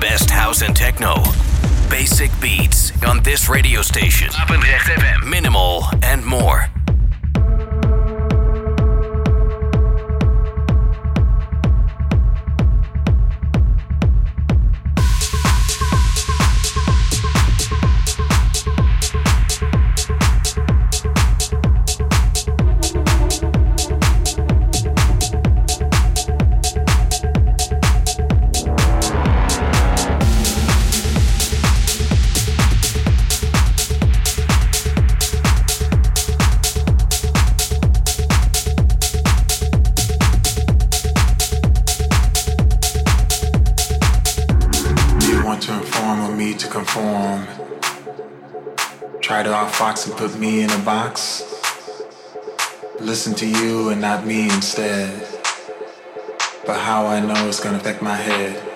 best house and techno. Basic beats on this radio station. Up FM. Minimal and more. but how I know it's gonna affect my head.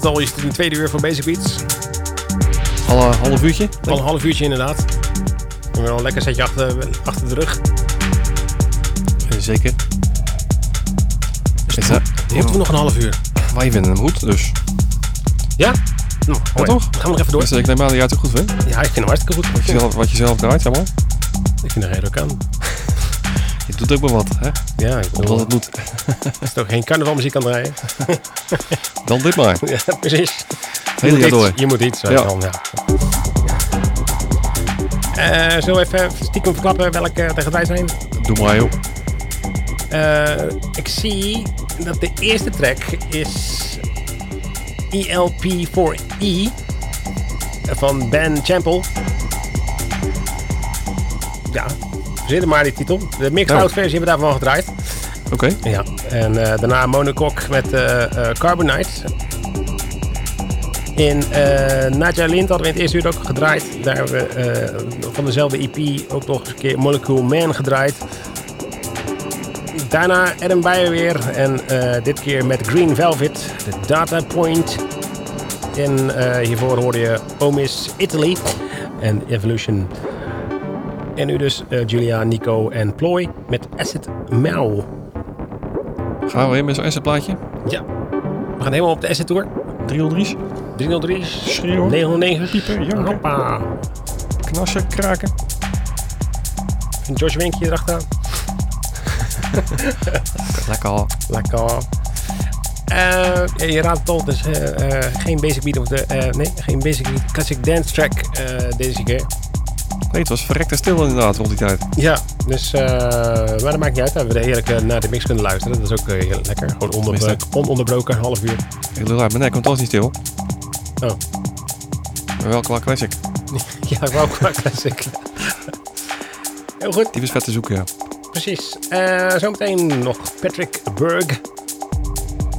Al, is het een tweede uur van Basic Beats. Al een half uurtje? Al een half uurtje inderdaad. We hebben al een lekker setje achter, achter de rug. Zeker. Dus dat, moeten we nog een half uur. Wij vinden hem goed, dus... Ja? Nou, ja, toch? Dan gaan we nog even door. Dus ik neem aan dat jij het ook goed vindt? Ja, ik vind hem hartstikke goed. Wat je zelf, wat je zelf draait, zeg maar? Ik vind er geen ook aan. Je doet ook maar wat, hè? Ja, ik Omdat bedoel, het moet. is toch geen carnavalmuziek aan draaien? Dan dit maar. ja, precies. Je moet, iets, door. je moet iets. Ja. Ja. Dan, ja. Eh, zullen we even stiekem verklappen welke er gedraaid zijn? Doe maar, joh. Eh, ik zie dat de eerste track is E ELP4E van Ben Champel. Ja, maar die titel. De mixed-out Oh. versie hebben we daarvan gedraaid. Oké. Ja, en eh, daarna Monokok met eh eh, Carbonite. In Nadja Lind hadden we in het eerste uur ook gedraaid. Daar hebben we van dezelfde EP ook nog eens een keer Molecule Man gedraaid. Daarna Adam Beyer weer. En dit keer met Green Velvet, de Data Point. En hiervoor hoorde je Omis Italy en Evolution. En nu dus eh, Julia, Nico en Ploy met Acid Mel. Gaan we weer met zo'n assetplaatje? Ja, we gaan helemaal op de Asset Tour. 303's. 303, Schreeuwen. 909, Piepen, janken. Hoppa. Knassen, kraken. Een George Winkje erachteraan. Lekker. Lekker. Eh, je raadt het al, dus eh, geen basic beat of de, nee, geen basic beat, classic dance track deze keer. Nee, het was verrekte stil inderdaad rond die tijd. Ja, dus, eh, maar dat maakt niet uit. We hebben er heerlijk eh, naar de mix kunnen luisteren. Dat is ook eh, heel lekker. Gewoon onder, ononderbroken, half uur. Ik lul uit mijn nek, want het was niet stil. Oh. Maar wel qua classic. ja, wel qua classic. Heel goed. Die was vet te zoeken, ja. Precies. Eh, zometeen nog Patrick Berg.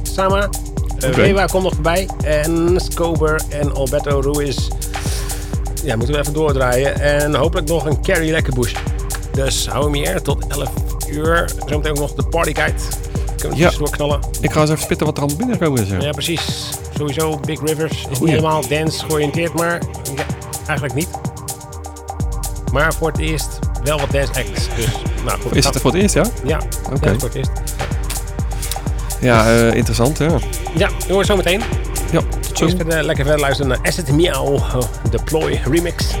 Sama. Uh, Oké. Wewa komt nog voorbij. En Scober en Alberto Ruiz. Ja, moeten we even doordraaien. En hopelijk nog een Carrie Lekkerbush. Dus hou hem hier tot 11 uur. Zometeen ook nog de Party Guide. Kunnen we Ja. tussendoor knallen. Ik ga eens even spitten wat er aan binnenkomen is. Ja. Ja, precies. Sowieso Big Rivers. Is niet helemaal dance georiënteerd, maar ja, eigenlijk niet. Maar voor het eerst wel wat dance acts. Dus, nou goed. Is het voor het eerst, ja? Ja, Oké. ja, voor het eerst. Ja, eh, interessant, ja. Ja, jongens, zometeen. Zo. Eerst verder, lekker verder luisteren naar Asset Meow, oh, de Ploy remix.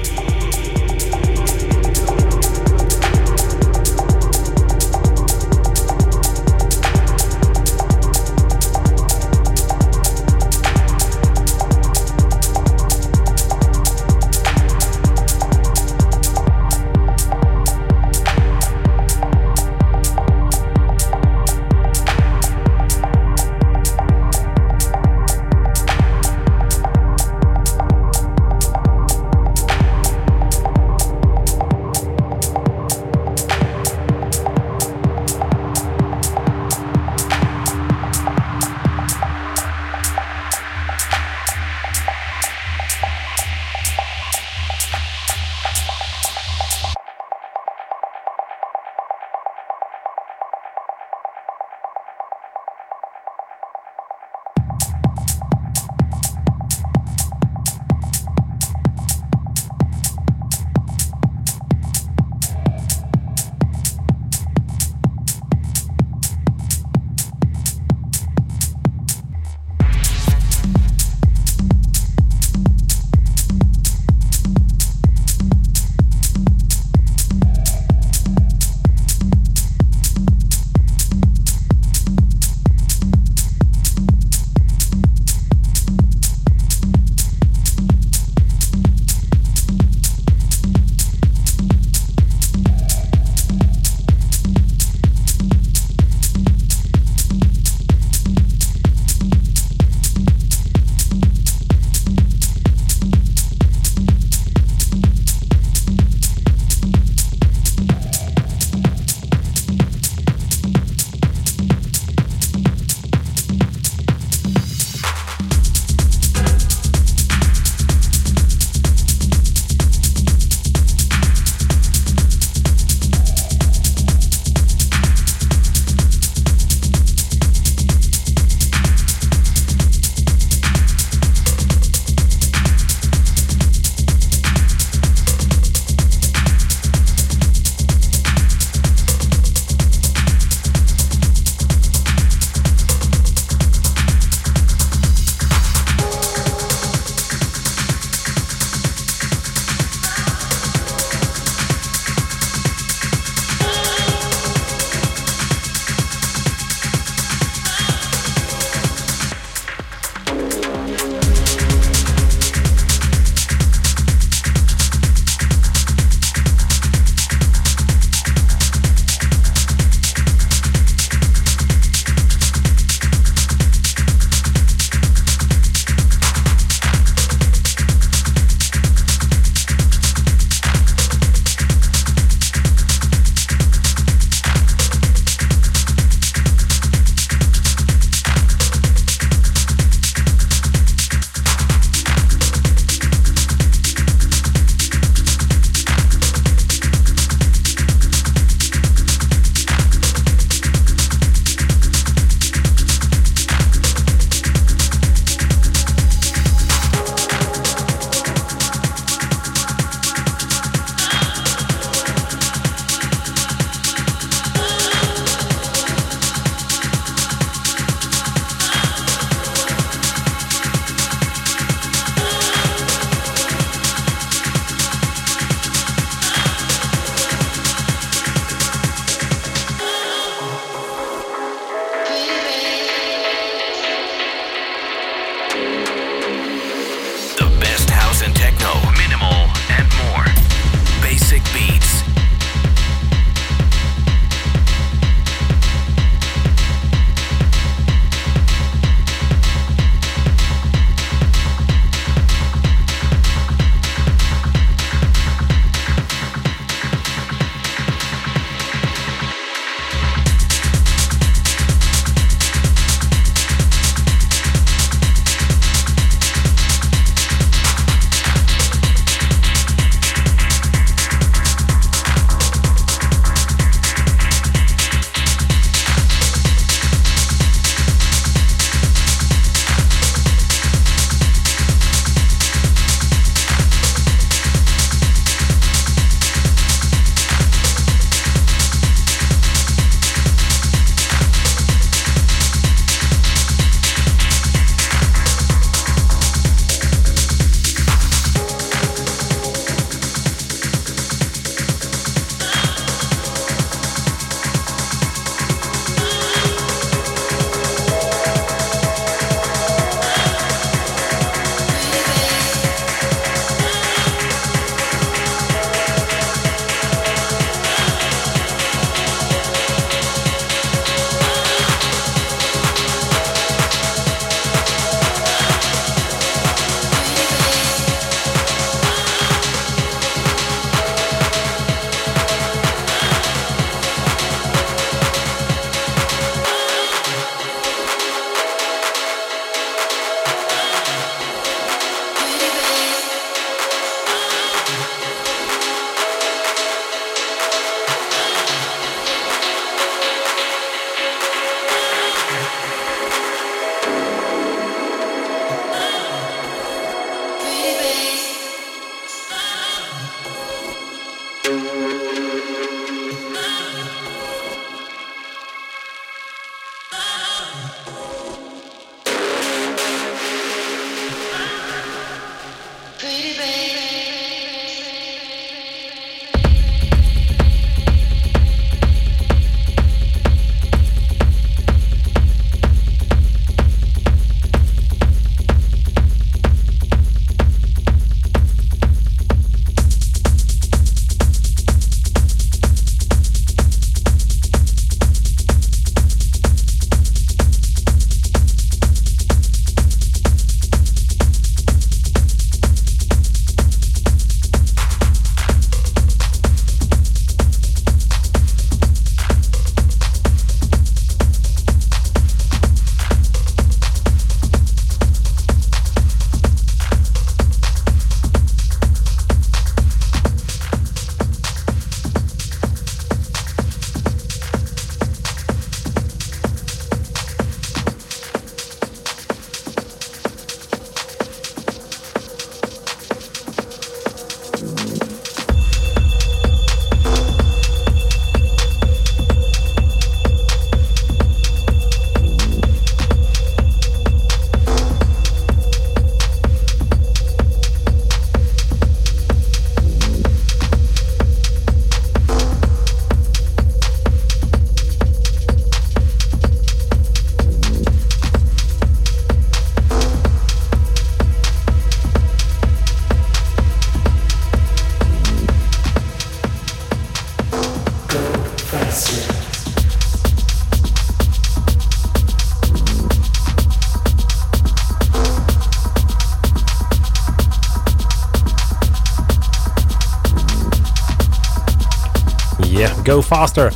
Go Faster.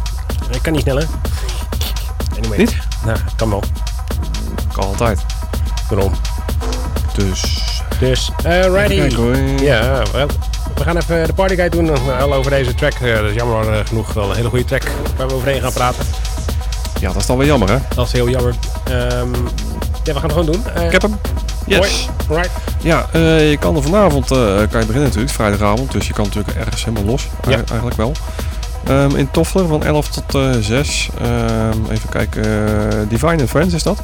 Ik kan niet sneller. Anyway. Niet? Nou, kan wel. Kan altijd. Daarom. Dus... Dus, eh hoor. Ja, wel, we gaan even de partyguide doen eh, al over deze track. Eh, dat is jammer eh, genoeg wel een hele goede track waar we overheen gaan praten. Ja, dat is dan wel jammer hè. Dat is heel jammer. Ehm, ja, we gaan het gewoon doen. Eh, Ik heb hem. Yes. Hoi. Right. Ja, eh, je kan er vanavond, eh, kan je beginnen natuurlijk, vrijdagavond. Dus je kan natuurlijk ergens helemaal los, ja. eigenlijk wel. Ehm, in Toffler van 11 tot eh 6. Ehm, even kijken, eh, Divine and Friends is dat.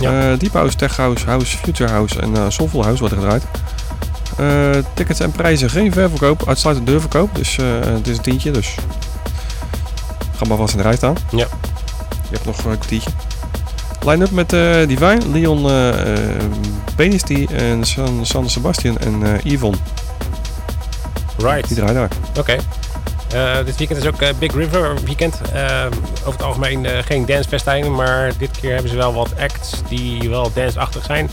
Ja. Eh, Deep House, Tech House, House, Future House en Soulful House wordt er gedraaid. Tickets en prijzen geen ververkoop, uitsluitend deurverkoop. Dus het is een tientje, dus ga maar vast in de rij staan. Ja. Je hebt nog een kwartiertje. Line-up met Divine, Leon Benisty en San, San Sebastian en eh Yvonne. Right. Die draaien daar. Oké. Dit weekend is ook eh, Big River weekend. Eh, over het algemeen eh, geen dancefestijn, maar dit keer hebben ze wel wat acts die wel danceachtig zijn.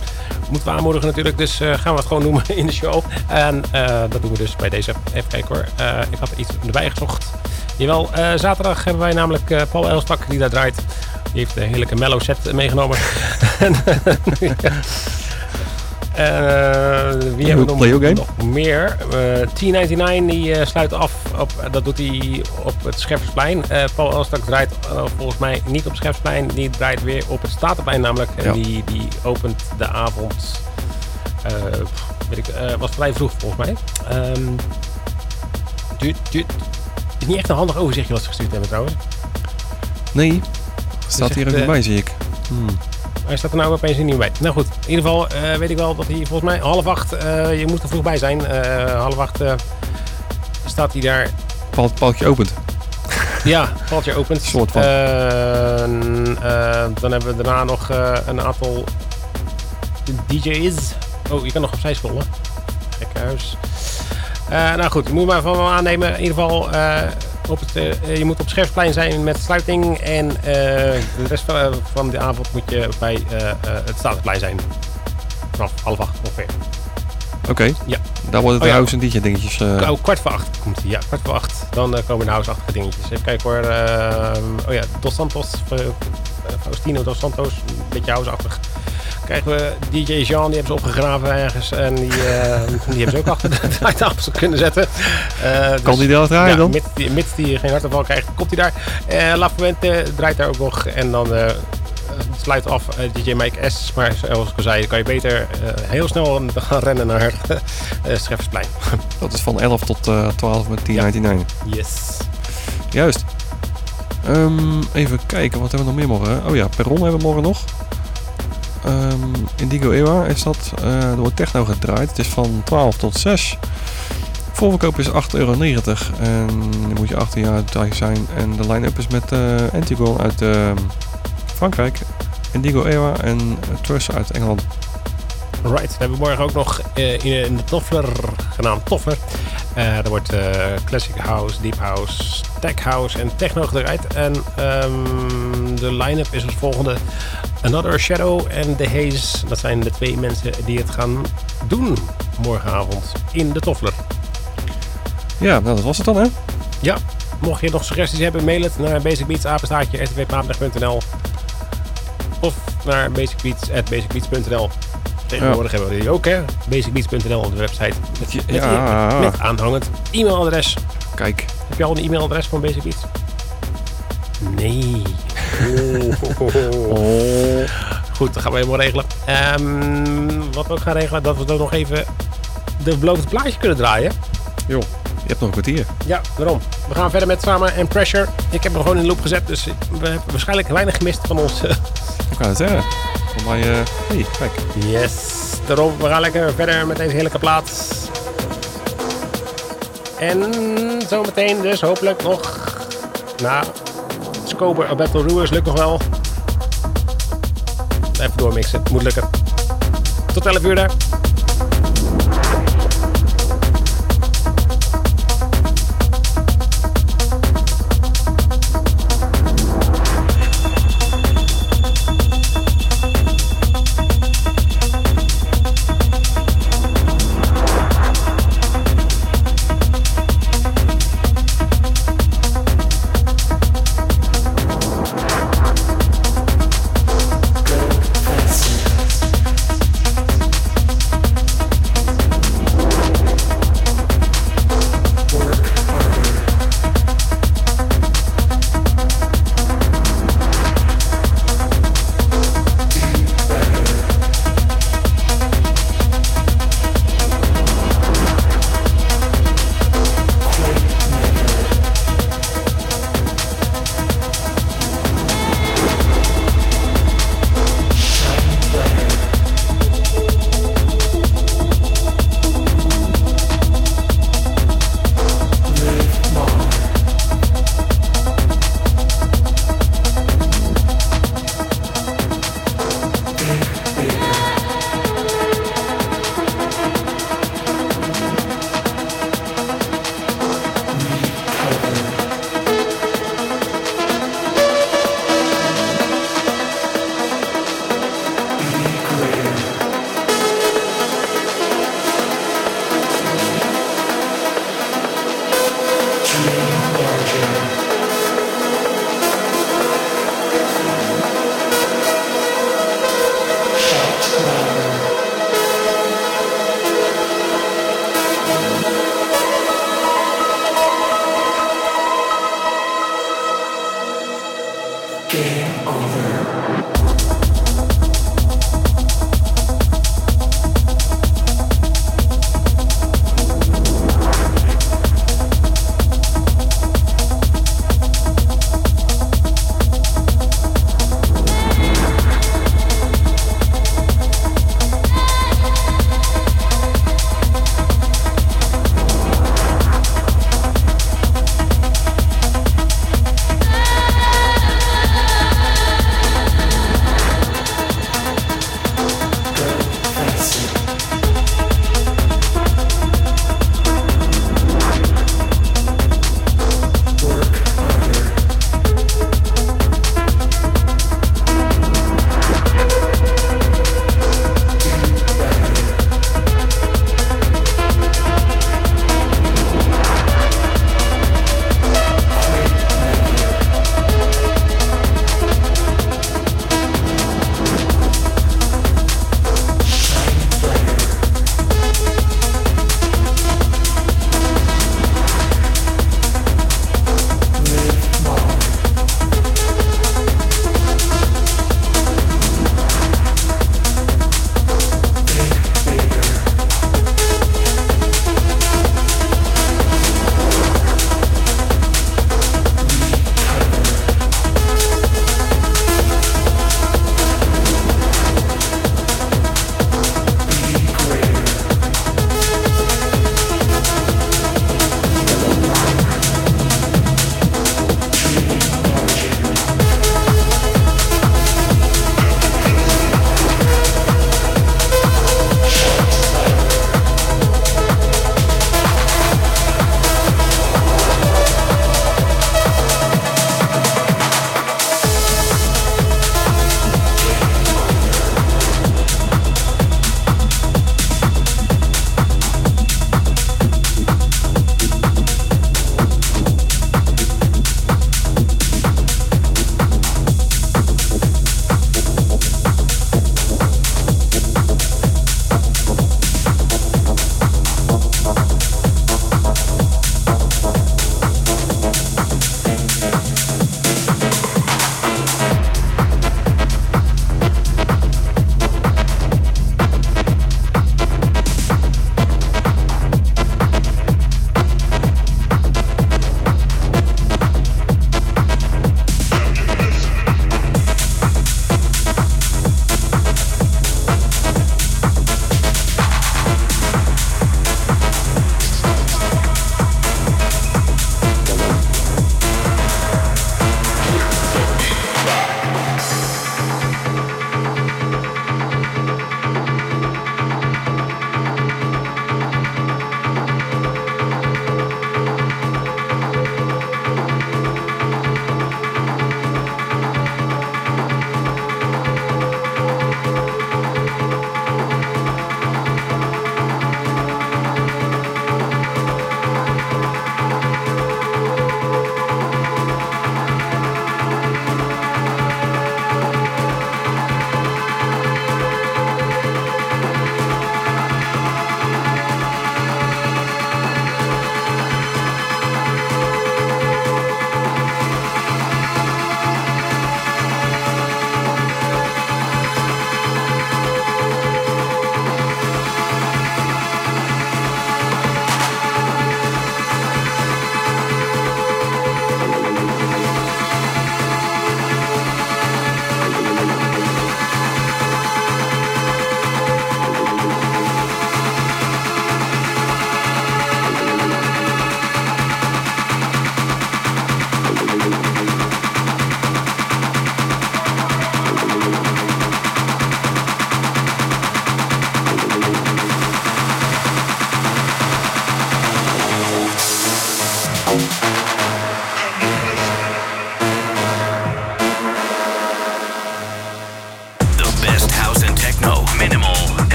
Moeten we aanmoedigen natuurlijk, dus eh, gaan we het gewoon noemen in de show. En eh, dat doen we dus bij deze. Even kijken hoor. Eh, ik had iets erbij gezocht. Jawel, eh, zaterdag hebben wij namelijk eh, Paul Elstak die daar draait. Die heeft een heerlijke mellow set meegenomen. Eh, wie hebben we nog, Game? meer? Eh, T99 die eh, sluit af. Op, dat doet hij op het Scheppersplein. Eh, Paul Elstak draait volgens mij niet op het Scheppersplein. Die draait weer op het Statenplein namelijk. En Ja. die, die opent de avond. weet ik, was vrij vroeg volgens mij. Ehm duurt, duurt, is niet echt een handig overzichtje wat ze gestuurd hebben trouwens. Nee, staat echt, hier ook niet bij, zie ik. Hmm. Hij staat er nou opeens niet meer bij. Nou goed, in ieder geval eh, weet ik wel dat hij volgens mij half acht, eh, je moet er vroeg bij zijn. Eh, half acht staat hij daar. Paal- Paaltje opent. Ja, valtje opent. Soort van. Dan hebben we daarna nog een aantal DJ's. Oh, je kan nog opzij scrollen. Gekhuis. Eh nou goed, je moet maar van wel aannemen. In ieder geval, op het, eh, je moet op Scherpsplein zijn met sluiting. En eh, de rest van, van de avond moet je bij eh, eh, het Statenplein zijn. Vanaf half acht ongeveer. Oké, Ja. daar worden de Oh ja. house en DJ dingetjes. eh, Oh, kwart voor acht komt hij. Ja, kwart voor acht. Dan eh, komen de house-achtige dingetjes. Even kijken hoor. ehm, oh ja, Dos Santos. Eh, Faustino Dos Santos. Een beetje house-achtig. Krijgen we DJ Jean, die hebben ze opgegraven ergens. En die, eh, die hebben ze ook achter de draaitafel kunnen zetten. Eh, kan dus- die daar draaien ja, dan? Mits die, mits die geen hartaanval krijgt, komt hij daar. La Fuente draait daar ook nog. En dan sluit af DJ Mike S. Maar zoals ik al zei, kan je beter heel snel gaan rennen naar uh, Scheffersplein. Dat is van 11 tot eh 12 met 1099. Yes. Juist. Ehm, even kijken, wat hebben we nog meer morgen? Oh ja, Perron hebben we morgen nog. Ehm, Indigo Ewa is dat. eh er wordt techno gedraaid. Het is van 12 tot 6. Voorverkoop is 8,90 euro. En dan moet je 18 jaar zijn. En de line-up is met eh Antigone uit ehm, Frankrijk. Indigo Ewa en uh, Truss uit Engeland. Right, dan hebben we morgen ook nog eh, in, in de Toffler, genaamd Toffler. Eh er wordt eh, Classic House, Deep House, Tech House en Techno gedraaid. En ehm, de line-up is als volgende. Another Shadow en The Haze. Dat zijn de twee mensen die het gaan doen morgenavond in de Toffler. Ja, nou dat was het dan hè. Ja, mocht je nog suggesties hebben, mail het naar basicbeats, rtvpaandag.nl of naar basicbeats.basicbeats.nl. Tegenwoordig hebben we die ook, hè? Basicbeats.nl op de website. Met, Ja. met, met, met aanhangend e-mailadres. Kijk, Heb je al een e-mailadres van Basic Beats? Nee. Oh. Goed, dat gaan we helemaal regelen. Ehm, wat we ook gaan regelen, dat we dan nog even de beloofde plaatje kunnen draaien. joh, je hebt nog een kwartier. Ja, daarom. We gaan verder met Sama en Pressure. Ik heb hem gewoon in de loop gezet, dus we hebben waarschijnlijk weinig gemist van ons. Ik kan het zeggen. Voor mij, eh hey, kijk. Yes. Daarom, we gaan lekker verder met deze heerlijke plaat. En zometeen dus hopelijk nog... Nou, Scober of Battle lukt nog wel. Even doormixen, moet lukken. Tot 11 uur daar.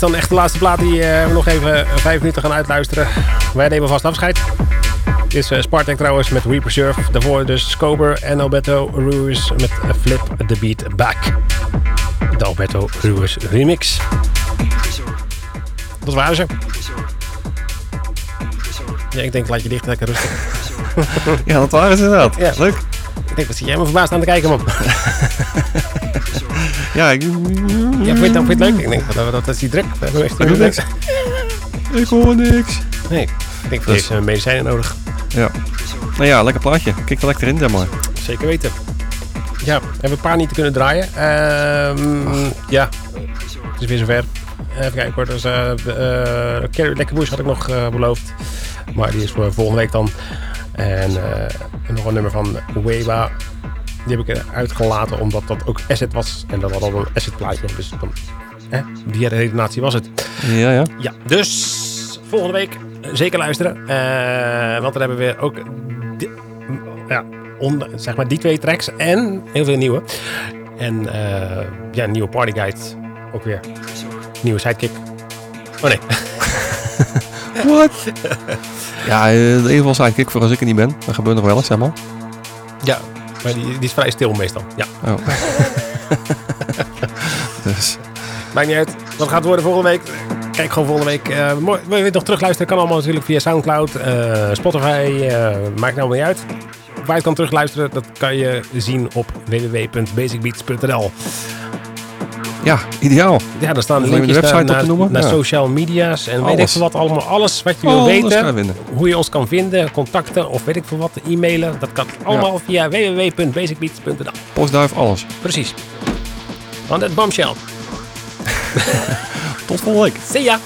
Dan echt de laatste plaat die eh, we nog even vijf minuten gaan uitluisteren. Wij nemen vast afscheid. Dit is uh, Spartak trouwens met We Preserve. Daarvoor dus Scober en Alberto Ruiz met Flip the Beat Back. De Alberto Ruiz remix. Dat waren ze. Ja, ik denk laat je dicht lekker rustig. ja, dat waren ze inderdaad. Ja. Leuk. Ik denk, wat zie jij me verbaasd aan te kijken, man. Ja, ik... Ja, vind je, het- vind je het leuk? Ik denk, dat, dat is die druk. We hebben echt Ik niks. Ik hoor niks. Nee, ik denk, voor Dus- deze medicijnen nodig. Ja. Nou ja, lekker plaatje. Kijk er lekker in, zeg maar. Zeker weten. Ja, we hebben een paar niet te kunnen draaien. Ehm, ja, het is weer zover. Even kijken hoor. Dus, eh eh, Carrie Lekker Bush had ik nog eh, beloofd. Maar die is voor volgende week dan. En, eh, en nog een nummer van Weba. Die heb ik eruit gelaten omdat dat ook asset was. En dat was al een asset plaatje. Dus dan, hè, die redenatie was het. Ja, ja. Ja, dus volgende week eh, zeker luisteren. Eh, want dan hebben we ook ja, on- zeg maar die twee tracks en heel veel nieuwe. En eh, ja, een nieuwe partyguide ook weer. Nieuwe sidekick. Oh nee, What? ja, eh, in ieder geval zijn kick voor als ik er niet ben. Dat gebeurt nog wel eens, zeg maar. ja, maar die, die is vrij stil meestal. Ja, Oh. dus, maakt niet uit. Wat gaat het worden volgende week? Kijk gewoon volgende week. Eh, mooi, wil je het nog terugluisteren? Kan allemaal natuurlijk via Soundcloud, eh, Spotify. eh, maakt nou niet uit. Waar je het kan terugluisteren, dat kan je zien op www.basicbeats.nl. ja, ideaal. Ja, daar staan je de linkjes website naar, op naar, noemen? naar Ja. social media's en weet ik veel wat allemaal. Alles wat je wil weten, hoe je ons kan vinden, contacten of weet ik veel wat, e-mailen. Dat kan allemaal via www.basicbeats.nl. Postduif, alles. Precies. On that bombshell. Tot volgende week. See ya!